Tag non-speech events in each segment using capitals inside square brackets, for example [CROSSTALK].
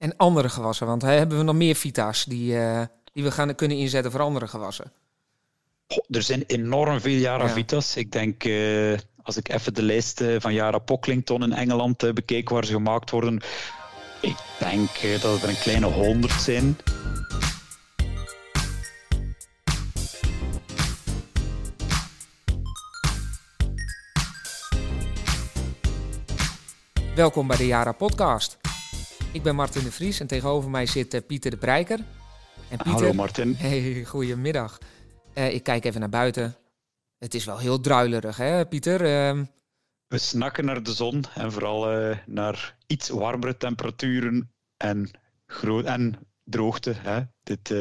En andere gewassen, want hè, hebben we nog meer vita's die, uh, die we gaan kunnen inzetten voor andere gewassen? er zijn enorm veel Jara ja. Vita's. Ik denk, uh, als ik even de lijst van Jara Pocklington in Engeland uh, bekeek waar ze gemaakt worden, ik denk dat het er een kleine honderd zijn. Welkom bij de Jara Podcast. Ik ben Martin de Vries en tegenover mij zit uh, Pieter de Prijker. En Pieter, Hallo Martin. [LAUGHS] Hey, goedemiddag. Uh, ik kijk even naar buiten. Het is wel heel druilerig, hè Pieter? Uh... We snakken naar de zon en vooral uh, naar iets warmere temperaturen en, groot en droogte. Hè. Dit,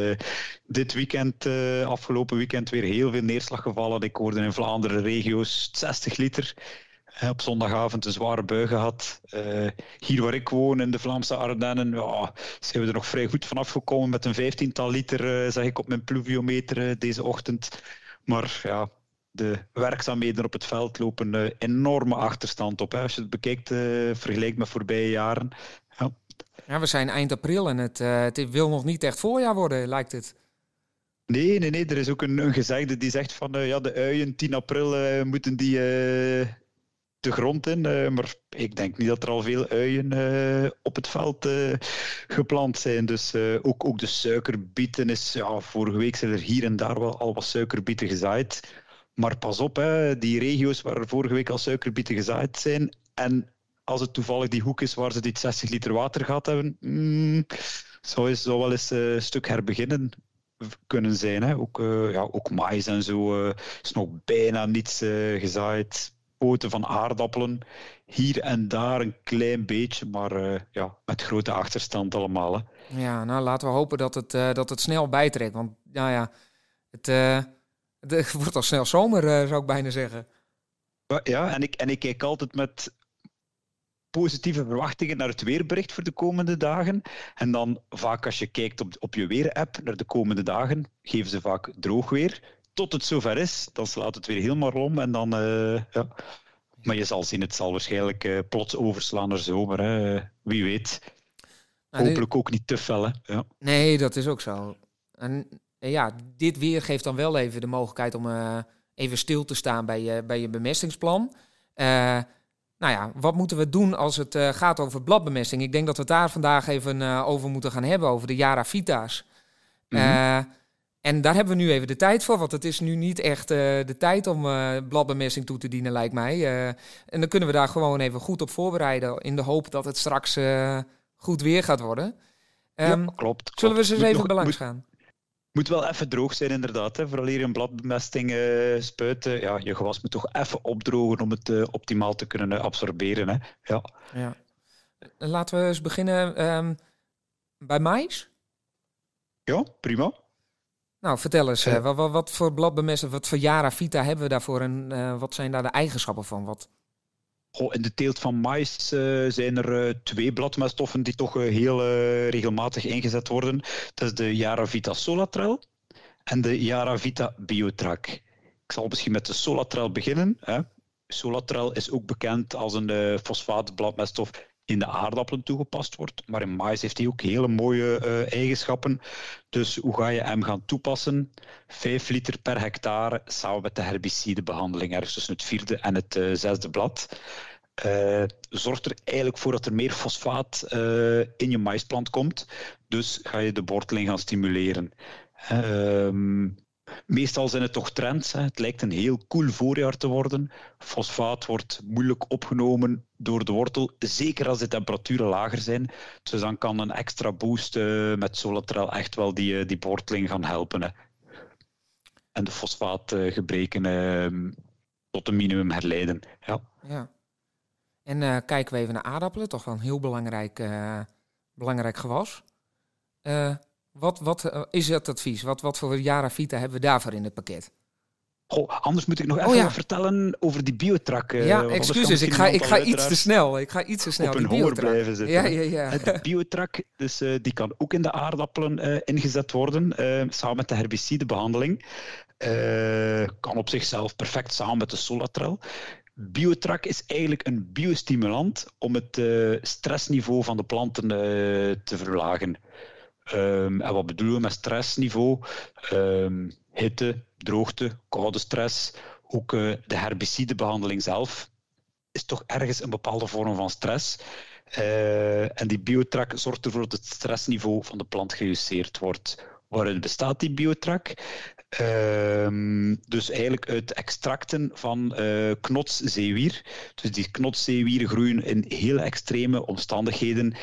dit weekend, afgelopen weekend, weer heel veel neerslag gevallen. Ik hoorde in Vlaanderen regio's 60 liter op zondagavond een zware bui gehad. Uh, hier waar ik woon, in de Vlaamse Ardennen, ja, zijn we er nog vrij goed vanaf gekomen met een vijftiental liter, uh, zeg ik op mijn pluviometer uh, deze ochtend. Maar ja, de werkzaamheden op het veld lopen enorme achterstand op. Hè. Als je het bekijkt, vergelijkt met voorbije jaren. Ja. ja. we zijn eind april en het, het wil nog niet echt voorjaar worden, lijkt het. Nee, nee, nee. Er is ook een, een gezegde die zegt van ja, de uien 10 april moeten die de grond in. Uh, maar ik denk niet dat er al veel uien uh, op het veld uh, geplant zijn. Dus ook, ook de suikerbieten is... Ja, vorige week zijn er hier en daar wel al wat suikerbieten gezaaid. Maar pas op, hè, die regio's waar er vorige week al suikerbieten gezaaid zijn... en als het toevallig die hoek is waar ze dit 60 liter water gehad hebben... Mm, zou, zou wel eens een stuk herbeginnen kunnen zijn. Hè. Ook, ja, ook mais en zo is nog bijna niets gezaaid poten van aardappelen. Hier en daar een klein beetje, maar uh, ja, met grote achterstand allemaal. Hè. Ja, nou laten we hopen dat het, uh, dat het snel bijtrekt. Want nou ja, het, uh, [LAUGHS] het wordt al snel zomer, zou ik bijna zeggen. Ja, en ik, en ik kijk altijd met positieve verwachtingen naar het weerbericht voor de komende dagen. En dan vaak als je kijkt op, op je weer-app naar de komende dagen, geven ze vaak droog weer tot het zover is, dan slaat het weer helemaal om en dan, uh, ja. Maar je zal zien, het zal waarschijnlijk uh, plots overslaan naar zomer. Hè. Wie weet. Nou, Hopelijk ook niet te fel. Hè. Ja. Nee, dat is ook zo. En ja, dit weer geeft dan wel even de mogelijkheid om uh, even stil te staan bij je, bij je bemestingsplan. nou ja, wat moeten we doen als het gaat over bladbemesting? Ik denk dat we het daar vandaag even over moeten gaan hebben, over de Yara Vita's. Mm en daar hebben we nu even de tijd voor, want het is nu niet echt uh, de tijd om uh, bladbemesting toe te dienen, lijkt mij. Uh, en dan kunnen we daar gewoon even goed op voorbereiden, in de hoop dat het straks goed weer gaat worden. Um, ja, ehm, klopt. Zullen we eens even nog, belangs gaan? Moet wel even droog zijn, inderdaad. Hè. Vooral hier een bladbemesting spuiten. Ja, je gewas moet toch even opdrogen om het optimaal te kunnen absorberen. Hè. Ja. ja. Laten we eens beginnen um, bij mais. Ja, prima. Nou, vertel eens, uh, wat, wat, voor bladbemesten, wat voor Jara Vita hebben we daarvoor en uh, wat zijn daar de eigenschappen van? Wat? Goh, in de teelt van mais uh, zijn er twee bladmeststoffen die toch heel regelmatig ingezet worden. Dat is de Jara Vita Solatrel en de Jara Vita Biotrac. Ik zal misschien met de Solatrel beginnen. Hè. Solatrel is ook bekend als een fosfaatbladmeststof in de aardappelen toegepast wordt. Maar in mais heeft hij ook hele mooie uh, eigenschappen. Dus hoe ga je hem gaan toepassen? 5 liter per hectare samen met de herbicidebehandeling, ergens tussen het vierde en het uh, zesde blad. Uh, zorgt er eigenlijk voor dat er meer fosfaat in je maisplant komt. Dus ga je de worteling gaan stimuleren. Ehm, Meestal zijn het toch trends. Hè. Het lijkt een heel cool voorjaar te worden. Fosfaat wordt moeilijk opgenomen door de wortel, zeker als de temperaturen lager zijn. Dus dan kan een extra boost uh, met Solatrel echt wel die, uh, die worteling gaan helpen. Hè. En de fosfaatgebreken uh, tot een minimum herleiden. Ja. ja. En eh, kijken we even naar aardappelen, toch wel een heel belangrijk, belangrijk gewas. Wat, wat uh, is het advies? Wat, wat voor Jara Vita hebben we daarvoor in het pakket? Goh, anders moet ik nog oh even oh, vertellen over die biotrak. Uh, ja, excuses, ik ga, ik ga iets te snel. Ik ga iets te snel. Op een honger blijven zitten. Ja, ja, ja. De biotrak, dus, uh, die kan ook in de aardappelen ingezet worden, samen met de herbicidebehandeling. kan op zichzelf perfect samen met de Solatrel. Biotrack is eigenlijk een biostimulant om het stressniveau van de planten te verlagen. Um, en wat bedoelen we met stressniveau? Um, hitte, droogte, koude stress, ook uh, de herbicidebehandeling zelf is toch ergens een bepaalde vorm van stress. en die biotrack zorgt ervoor dat het stressniveau van de plant gejusteerd wordt. Waaruit bestaat die biotrack? Ehm, dus eigenlijk uit extracten van uh, knotszeewier. Dus die knotszeewieren groeien in heel extreme omstandigheden.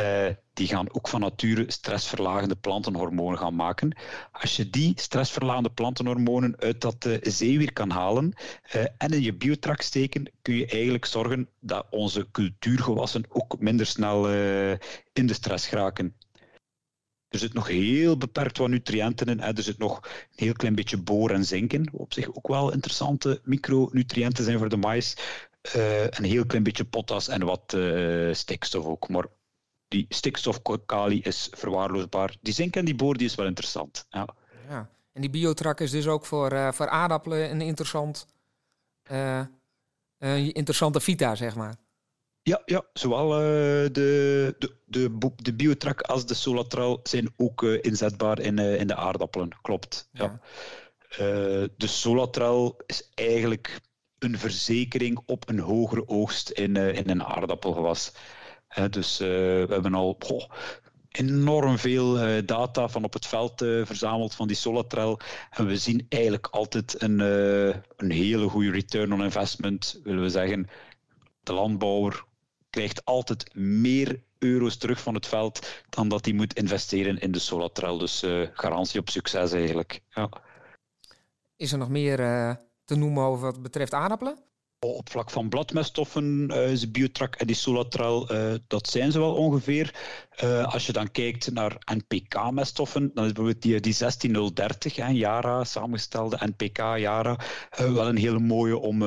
Uh, die gaan ook van nature stressverlagende plantenhormonen gaan maken. Als je die stressverlagende plantenhormonen uit dat uh, zeewier kan halen uh, en in je biotrack steken, kun je eigenlijk zorgen dat onze cultuurgewassen ook minder snel in de stress geraken. Er zit nog heel beperkt wat nutriënten in. Er zit nog een heel klein beetje boor en zink in. Op zich ook wel interessante micronutriënten zijn voor de mais. Een heel klein beetje potas en wat stikstof ook. Maar die stikstof, kali is verwaarloosbaar. Die zink en die boor die is wel interessant. Ja. ja. En die biotrak is dus ook voor, uh, voor aardappelen een interessant, interessante vita, zeg maar. Ja, ja zowel uh, de, de, de, de biotrack als de solatral zijn ook inzetbaar in, in de aardappelen. Klopt. Ja. de solatral is eigenlijk een verzekering op een hogere oogst in, in een aardappelgewas. Dus we hebben al enorm veel data van op het veld verzameld van die solatral. En we zien eigenlijk altijd een, een hele goede return on investment, willen we zeggen. De landbouwer krijgt altijd meer euro's terug van het veld dan dat hij moet investeren in de Solatrel. Dus garantie op succes eigenlijk. Ja. Is er nog meer te noemen over wat betreft aardappelen? Op vlak van bladmeststoffen uh, is Biotrack en die Solatrel, dat zijn ze wel ongeveer. als je dan kijkt naar NPK-meststoffen, dan is bijvoorbeeld die, die 16030, hè, Yara, samengestelde NPK-Yara, wel een hele mooie om,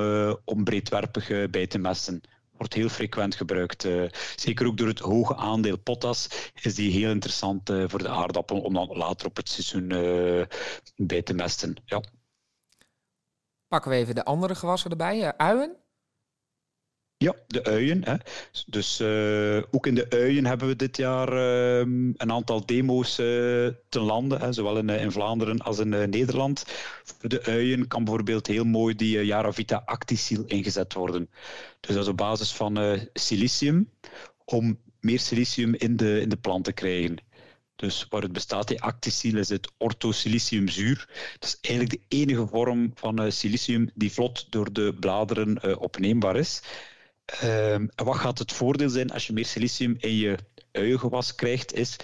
om breedwerpig bij te mesten wordt heel frequent gebruikt. Uh, zeker ook door het hoge aandeel potas is die heel interessant uh, voor de aardappel om dan later op het seizoen uh, bij te mesten. Ja. Pakken we even de andere gewassen erbij. uien? Ja, de uien. Hè. Dus uh, ook in de uien hebben we dit jaar uh, een aantal demo's uh, te landen, hè, zowel in, in, Vlaanderen als in Nederland. Voor de uien kan bijvoorbeeld heel mooi die Yaravita Actisil ingezet worden. Dus dat is op basis van silicium, om meer silicium in de, in de plant te krijgen. Dus waar het bestaat, die actisil, is het orthosiliciumzuur. Dat is eigenlijk de enige vorm van silicium die vlot door de bladeren opneembaar is. Um, wat gaat het voordeel zijn als je meer silicium in je uiengewas krijgt, is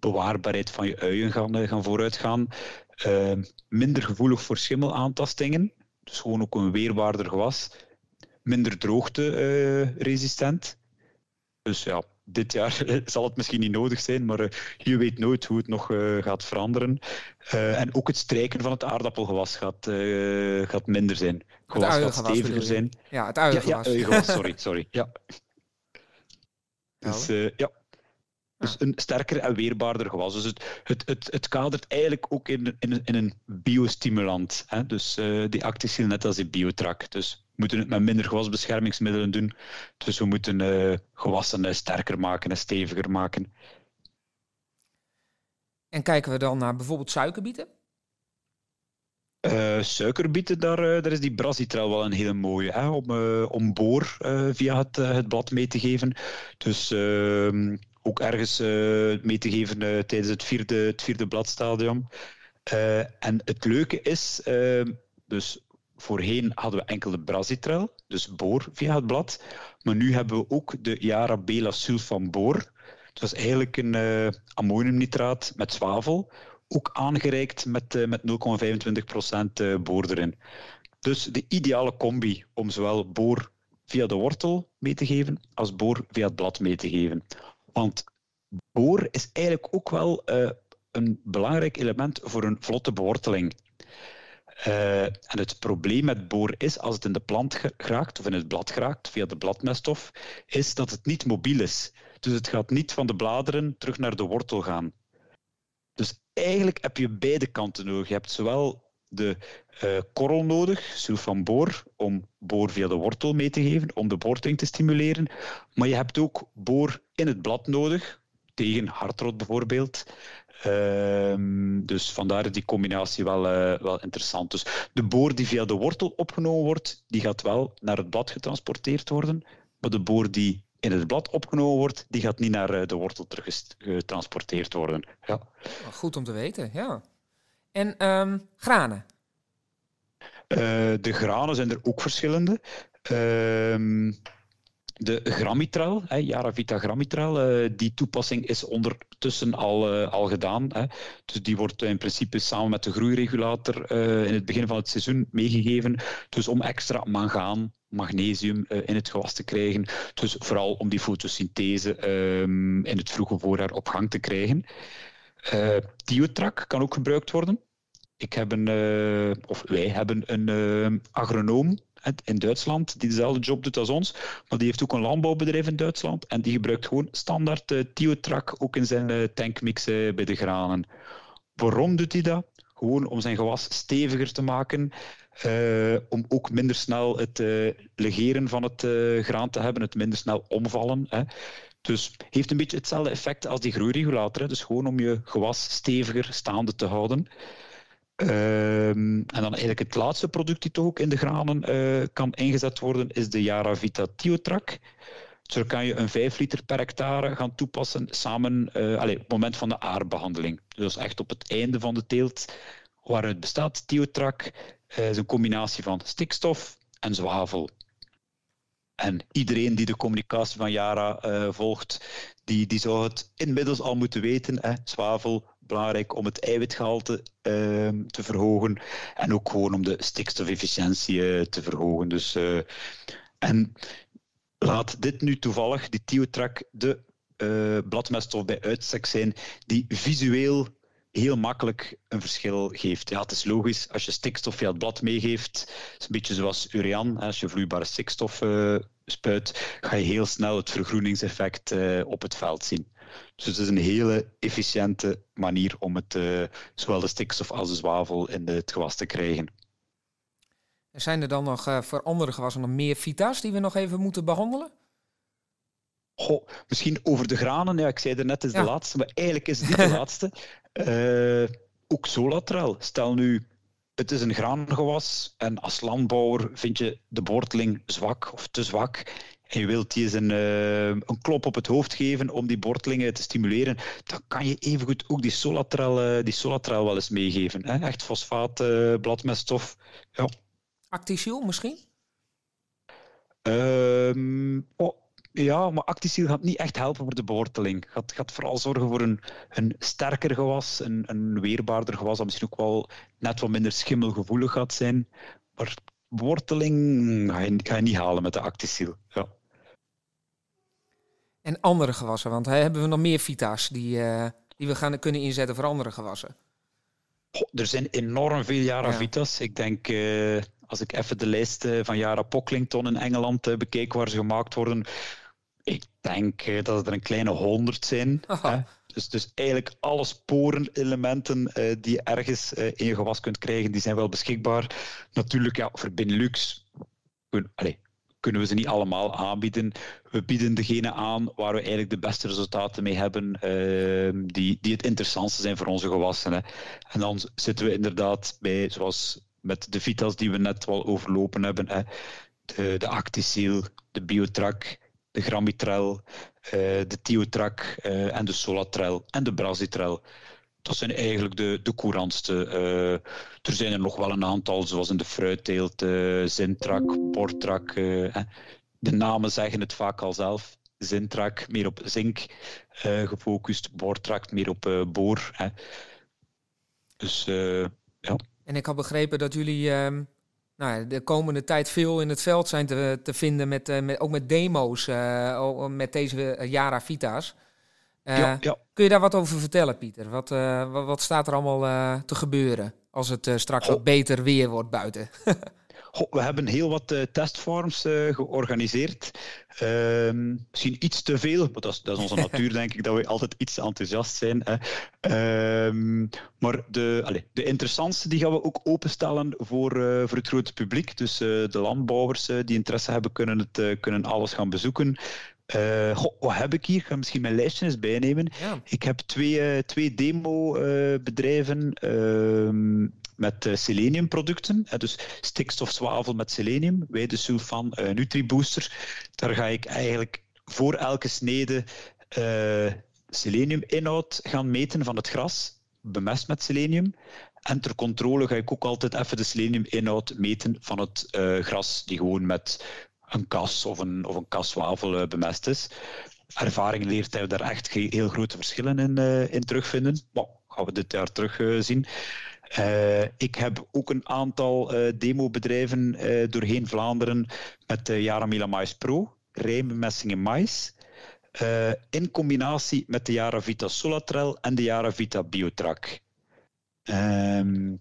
bewaarbaarheid van je uien gaan, eh, gaan vooruitgaan. Uh, minder gevoelig voor schimmelaantastingen, dus gewoon ook een weerbaarder gewas. Minder droogte-resistent. dus ja, dit jaar [LAUGHS] zal het misschien niet nodig zijn, maar uh, je weet nooit hoe het nog uh, gaat veranderen. En ook het strijken van het aardappelgewas gaat, gaat minder zijn. Gewas gaat steviger zijn. Ja, het uiengewas. Ja, ja uiengewas, [LAUGHS] sorry. sorry ja. Dus ja. Dus een sterker en weerbaarder gewas. Dus het, het, het, het kadert eigenlijk ook in, in, in een biostimulant. Hè? Dus die acticil net als die biotrack. Dus moeten het met minder gewasbeschermingsmiddelen doen. Dus we moeten uh, gewassen sterker maken en steviger maken. En kijken we dan naar bijvoorbeeld suikerbieten? Uh, suikerbieten, daar, daar is die Brasitrel wel een hele mooie, hè, om, om boor via het, het blad mee te geven. Dus ehm, ook ergens mee te geven tijdens het vierde, het vierde bladstadium. en het leuke is, ehm, dus Voorheen hadden we enkel de Brasitrel, dus boor via het blad. Maar nu hebben we ook de Yarabela sulfamboor. Dat is eigenlijk een uh, ammoniumnitraat met zwavel, ook aangereikt met, uh, met 0,25% uh, boor erin. Dus de ideale combi om zowel boor via de wortel mee te geven als boor via het blad mee te geven. Want boor is eigenlijk ook wel een belangrijk element voor een vlotte beworteling. Uh, en het probleem met boor is, als het in de plant geraakt of in het blad geraakt via de bladmeststof, is dat het niet mobiel is. Dus het gaat niet van de bladeren terug naar de wortel gaan. Dus eigenlijk heb je beide kanten nodig. Je hebt zowel de uh, korrel nodig, sulfanboor, om boor via de wortel mee te geven, om de boorteling te stimuleren. Maar je hebt ook boor in het blad nodig, tegen hartrot bijvoorbeeld. Ehm, dus vandaar die combinatie wel, uh, wel interessant. Dus de boor die via de wortel opgenomen wordt, die gaat wel naar het blad getransporteerd worden. Maar de boor die in het blad opgenomen wordt, die gaat niet naar uh, de wortel teruggetransporteerd worden. Ja. Goed om te weten, ja. En um, granen? Uh, de granen zijn er ook verschillende. Ehm de Grammitral, hè, Yaravita Grammitral, uh, die toepassing is ondertussen al, uh, al gedaan. Hè. Dus die wordt in principe samen met de groeiregulator uh, in het begin van het seizoen meegegeven. Dus om extra mangaan, magnesium in het gewas te krijgen. Dus vooral om die fotosynthese ehm, in het vroege voorjaar op gang te krijgen. Tiotrac kan ook gebruikt worden. Ik heb een, of wij hebben een agronoom in Duitsland die dezelfde job doet als ons, maar die heeft ook een landbouwbedrijf in Duitsland en die gebruikt gewoon standaard uh, Tiotrac ook in zijn uh, tankmix bij de granen. Waarom doet hij dat? Gewoon om zijn gewas steviger te maken, om ook minder snel het legeren van het graan te hebben, het minder snel omvallen. Hè. Dus heeft een beetje hetzelfde effect als die groeiregulator. Hè. Dus gewoon om je gewas steviger staande te houden. Um, en dan eigenlijk het laatste product die toch ook in de granen uh, kan ingezet worden, is de Yaravita Tiotrac. Zo kan je een 5 liter per hectare gaan toepassen samen uh, allez, op het moment van de aardbehandeling. Dus echt op het einde van de teelt waaruit bestaat Tiotrac. Uh, is een combinatie van stikstof en zwavel. En iedereen die de communicatie van Yara volgt, die, die zou het inmiddels al moeten weten. Hè. Zwavel, belangrijk om het eiwitgehalte uh, te verhogen en ook gewoon om de stikstofefficiëntie uh, te verhogen. Dus, uh, en laat dit nu toevallig, die Tiotrac, de bladmeststof bij uitstek zijn die visueel heel makkelijk een verschil geeft. Ja, het is logisch, als je stikstof via het blad meegeeft, het is een beetje zoals urean, als je vloeibare stikstof spuit, ga je heel snel het vergroeningseffect op het veld zien. Dus het is een hele efficiënte manier om het, uh, zowel de stikstof als de zwavel in het gewas te krijgen. Zijn er dan nog uh, voor andere gewassen nog meer vita's die we nog even moeten behandelen? Goh, misschien over de granen. Ja, ik zei er net, het is ja. de laatste, maar eigenlijk is het niet de [LAUGHS] laatste. Uh, ook zolatraal. Stel nu, het is een graangewas en als landbouwer vind je de worteling zwak of te zwak en je wilt die eens een, uh, een klop op het hoofd geven om die bortelingen te stimuleren, dan kan je evengoed ook die solatraal, uh, die solatraal wel eens meegeven. Hè? Echt fosfaat, uh, bladmeststof. Ja. Actisiel misschien? Um, oh, ja, maar Actisiel gaat niet echt helpen voor de beworteling. Gaat, gaat vooral zorgen voor een, een sterker gewas, een, een weerbaarder gewas, dat misschien ook wel net wat minder schimmelgevoelig gaat zijn. Maar worteling ga je, ga je niet halen met de Actisiel. Ja. En andere gewassen, want hebben we nog meer vita's die, uh, die we gaan kunnen inzetten voor andere gewassen? Goh, er zijn enorm veel Jara ja. Vita's. Ik denk, uh, als ik even de lijst uh, van Jara Pocklington in Engeland bekeek waar ze gemaakt worden, ik denk dat het er een kleine honderd zijn. Dus, dus eigenlijk alle sporenelementen uh, die je ergens uh, in je gewas kunt krijgen, die zijn wel beschikbaar. Natuurlijk, ja, voor Benelux allez, kunnen we ze niet allemaal aanbieden. We bieden degene aan waar we eigenlijk de beste resultaten mee hebben, uh, die, die het interessantste zijn voor onze gewassen. En dan zitten we inderdaad bij, zoals met de Vitas die we net wel overlopen hebben, hè. de, de de Biotrac, de Gramitrel, uh, de Tiotrac uh, en de Solatrel en de Brasitrel. Dat zijn eigenlijk de, de courantste. Uh, er zijn er nog wel een aantal, zoals in de fruitteelt, uh, Zintrac, Portrac. Uh, de namen zeggen het vaak al zelf. Zintrac meer op zink gefocust, Bortrac meer op boor. Dus ja. En ik had begrepen dat jullie ehm, nou, de komende tijd veel in het veld zijn te, te vinden, met, met, ook met demo's met deze Yara Vita's. Uh, ja, ja. Kun je daar wat over vertellen, Pieter? Wat, wat, wat, staat er allemaal te gebeuren als het straks wat beter weer wordt buiten? [LAUGHS] we hebben heel wat testfarms georganiseerd. Ehm, misschien iets te veel, maar dat is, dat is onze [LAUGHS] natuur, denk ik, dat we altijd iets enthousiast zijn. Hè. Ehm, maar de, allez, de interessantste die gaan we ook openstellen voor, voor het grote publiek. Dus de landbouwers die interesse hebben, kunnen, het, kunnen alles gaan bezoeken. Uh, wat heb ik hier? Ik ga misschien mijn lijstje eens bijnemen. Ik heb twee, uh, twee demo-bedrijven uh, met seleniumproducten. dus stikstofzwavel met selenium, wijdesulfan, Nutribooster. Daar ga ik eigenlijk voor elke snede seleniuminhoud gaan meten van het gras, bemest met selenium. En ter controle ga ik ook altijd even de seleniuminhoud meten van het gras, die gewoon met een kas of een, of een kaswafel uh, bemest is. Ervaring leert dat daar echt heel grote verschillen in, uh, in terugvinden. Bon, gaan we dit jaar terug uh, zien. ik heb ook een aantal demobedrijven doorheen Vlaanderen met de Yaramila Mais Pro, rijmbemessing in mais. in combinatie met de Yaravita Solatrel en de Yaravita Biotrack. Um,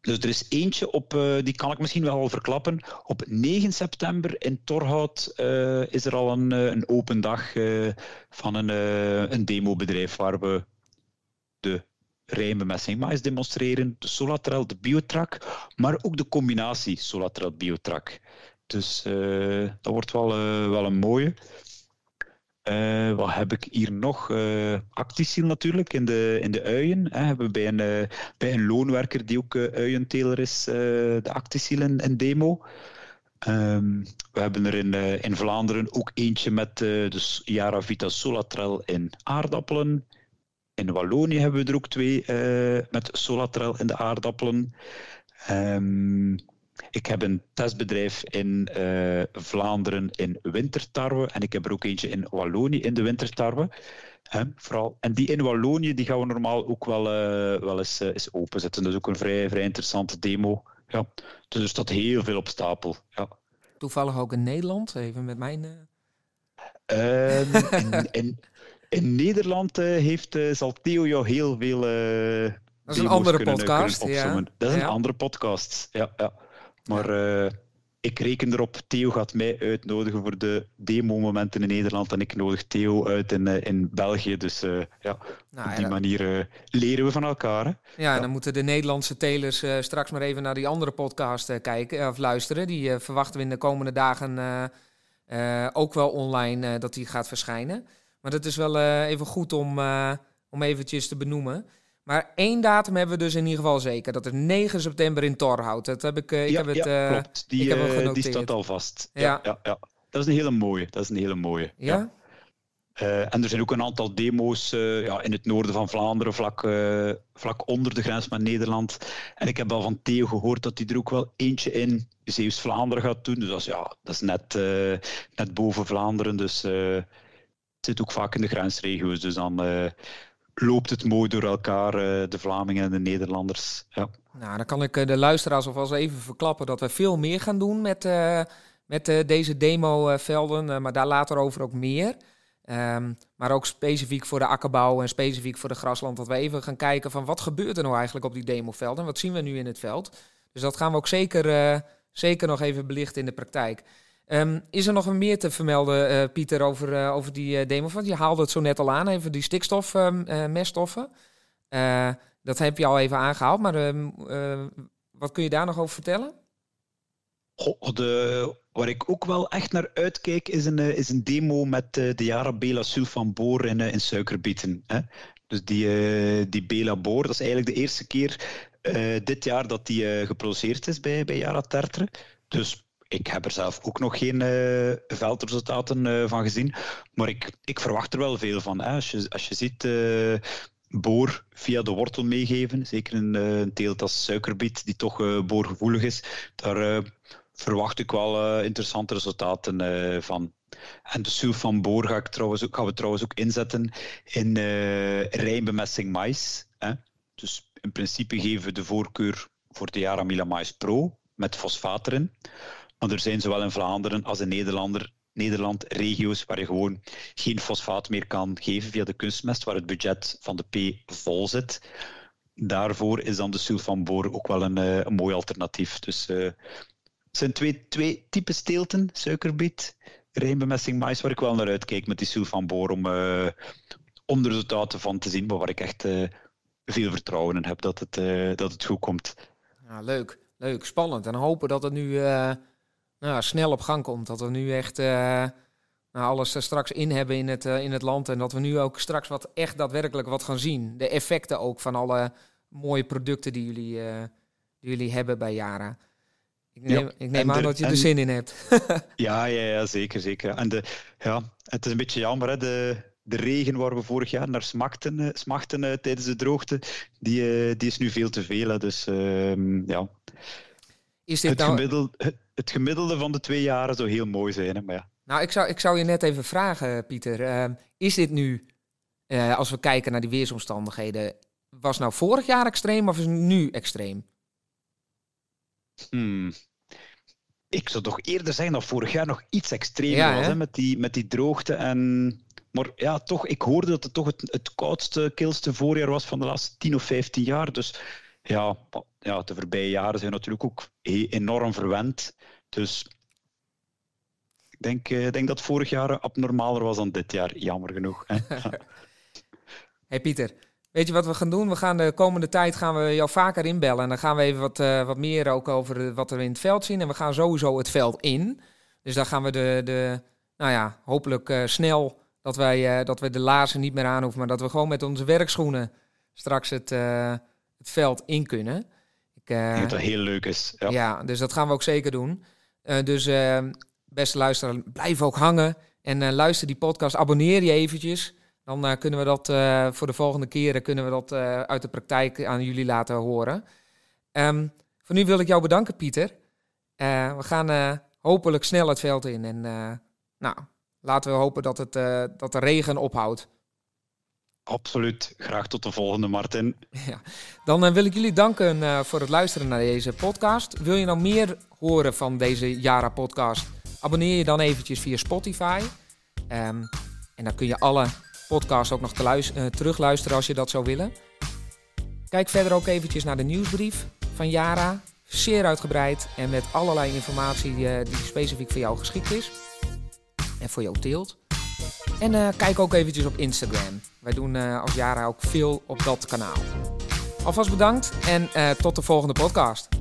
dus er is eentje op, uh, die kan ik misschien wel al verklappen. Op 9 september in Torhout uh, is er al een, uh, een open dag van een, een demobedrijf waar we de rijnbemessing mais demonstreren, de Solatrel, de Biotrack, maar ook de combinatie Solatrel Biotrack. Dus dat wordt wel, wel een mooie. Uh, wat heb ik hier nog? Uh, Actisiel natuurlijk, in de, in de uien. Hè. Hebben we bij een, uh, bij een loonwerker die ook uienteler is, de Actisiel in, demo. Um, we hebben er in, in Vlaanderen ook eentje met de Yara Vita Solatrel in aardappelen. In Wallonië hebben we er ook twee met Solatrel in de aardappelen. Um, ik heb een testbedrijf in uh, Vlaanderen in wintertarwe en ik heb er ook eentje in Wallonië in de wintertarwe. Vooral. En die in Wallonië die gaan we normaal ook wel, uh, wel eens, uh, eens openzetten. Dat is ook een vrij, vrij interessante demo. Ja. Dus er staat heel veel op stapel. Ja. Toevallig ook in Nederland, even met mijn... Um, [LAUGHS] in, in, in, Nederland heeft, zal Theo jou heel veel... dat is een andere podcast. Kunnen ja. Dat is een andere podcast. Ja, ja. Maar uh, ik reken erop, Theo gaat mij uitnodigen voor de demo-momenten in Nederland en ik nodig Theo uit in, uh, in België. Dus uh, ja, nou, op die manier leren we van elkaar. Hè? Ja, en dan moeten de Nederlandse telers straks maar even naar die andere podcast kijken of luisteren. Die verwachten we in de komende dagen ook wel online dat die gaat verschijnen. Maar dat is wel even goed om, om eventjes te benoemen. Maar één datum hebben we dus in ieder geval zeker. Dat is 9 september in Torhout. Dat heb ik, uh, ik ja, heb het, ja, uh, klopt. Die, ik heb uh, die staat al vast. Ja. Ja, ja, Dat is een hele mooie. Dat is een hele mooie. Ja? en er zijn ook een aantal demo's ja, in het noorden van Vlaanderen, vlak, vlak onder de grens met Nederland. En ik heb al van Theo gehoord dat hij er ook wel eentje in Zeeuws-Vlaanderen gaat doen. Dus dat is, ja, dat is net, net boven Vlaanderen. Dus het zit ook vaak in de grensregio's. Dus dan loopt het mooi door elkaar, eh, de Vlamingen en de Nederlanders. Ja. Nou, dan kan ik eh, de luisteraars alvast even verklappen dat we veel meer gaan doen met, uh, met deze demovelden, maar daar later over ook meer. Um, maar ook specifiek voor de akkerbouw en specifiek voor de grasland, dat we even gaan kijken van wat gebeurt er nou eigenlijk op die demovelden, wat zien we nu in het veld. Dus dat gaan we ook zeker, zeker nog even belichten in de praktijk. Um, is er nog meer te vermelden, uh, Pieter, over, uh, over die uh, demo? Je haalde het zo net al aan, even die stikstofmeststoffen. Ehm, dat heb je al even aangehaald, maar ehm, wat kun je daar nog over vertellen? De, waar ik ook wel echt naar uitkijk, is een, is een demo met de Jara Bela Sulfan Boor in, in suikerbieten. Hè? Dus die, die Bela Boor, dat is eigenlijk de eerste keer dit jaar dat die geproduceerd is bij, bij Jara Tertre. Dus ik heb er zelf ook nog geen uh, veldresultaten uh, van gezien. Maar ik, ik verwacht er wel veel van. Hè. Als, je, als je ziet uh, boor via de wortel meegeven, zeker een, een teelt als suikerbiet, die toch boorgevoelig is, daar verwacht ik wel interessante resultaten van. En de sulf van boor ga ik trouwens ook, gaan we trouwens ook inzetten in rijnbemessing mais. Hè. Dus in principe geven we de voorkeur voor de Yaramila Mais Pro met fosfaat erin. Maar er zijn zowel in Vlaanderen als in Nederlander, Nederland regio's waar je gewoon geen fosfaat meer kan geven via de kunstmest, waar het budget van de P vol zit. Daarvoor is dan de sulfanboor ook wel een, eh, een mooi alternatief. Dus uh, zijn twee, twee types teelten, suikerbiet, rijnbemesting mais, waar ik wel naar uitkijk met die Sylvan Boor om, uh, om de resultaten van te zien, maar waar ik echt veel vertrouwen in heb dat het, dat het goed komt. Ja, leuk, leuk, spannend. En hopen dat het nu nou, snel op gang komt. Dat we nu echt nou, alles straks in hebben in het, in het land. En dat we nu ook straks wat echt daadwerkelijk wat gaan zien. De effecten ook van alle mooie producten die jullie, die jullie hebben bij Yara. Ik neem, ja, ik neem aan dat je er zin in hebt. [LAUGHS] ja, ja, ja, zeker, zeker. En de, ja, het is een beetje jammer, hè, de, de regen waar we vorig jaar naar smachten, smachten uh, tijdens de droogte, die, uh, die is nu veel te veel. Hè, dus ehm, ja. Is dit het, nou... gemiddelde, het, gemiddelde van de twee jaren zou heel mooi zijn. Hè, maar ja. Nou, ik zou, ik zou je net even vragen, Pieter. Ehm, is dit nu, als we kijken naar die weersomstandigheden, was nou vorig jaar extreem of is het nu extreem? Hmm. Ik zou toch eerder zeggen dat vorig jaar nog iets extremer was hè? met, die, met die droogte. En... Maar ja, toch, ik hoorde dat het toch het, het koudste, kilste voorjaar was van de laatste 10 of 15 jaar. Dus ja, ja, de voorbije jaren zijn natuurlijk ook enorm verwend. Dus ik denk, eh, denk dat vorig jaar abnormaler was dan dit jaar, jammer genoeg. [LAUGHS] Hey Pieter, Weet je wat we gaan doen? We gaan de komende tijd gaan we jou vaker inbellen. En dan gaan we even wat, uh, wat meer ook over wat er in het veld zien. En we gaan sowieso het veld in. Dus dan gaan we de, de nou ja, hopelijk uh, snel dat wij, dat we de laarzen niet meer aan hoeven. Maar dat we gewoon met onze werkschoenen straks het, het veld in kunnen. Ik denk dat heel leuk is. Ja. ja, dus dat gaan we ook zeker doen. dus beste luisteraar, blijf ook hangen. En luister die podcast. Abonneer je eventjes. Dan uh, kunnen we dat uh, voor de volgende keren kunnen we dat uh, uit de praktijk aan jullie laten horen. Um, voor nu wil ik jou bedanken, Pieter. we gaan hopelijk snel het veld in. En nou, laten we hopen dat, het, dat de regen ophoudt. Absoluut. Graag tot de volgende, Martin. [LAUGHS] Ja. Dan wil ik jullie danken voor het luisteren naar deze podcast. Wil je nou meer horen van deze Jara-podcast? Abonneer je dan eventjes via Spotify. Um, en dan kun je alle podcast ook nog uh, terugluisteren als je dat zou willen. Kijk verder ook eventjes naar de nieuwsbrief van Yara. Zeer uitgebreid en met allerlei informatie die specifiek voor jou geschikt is. En voor jou teelt. En uh, kijk ook eventjes op Instagram. Wij doen uh, als Yara ook veel op dat kanaal. Alvast bedankt en tot de volgende podcast.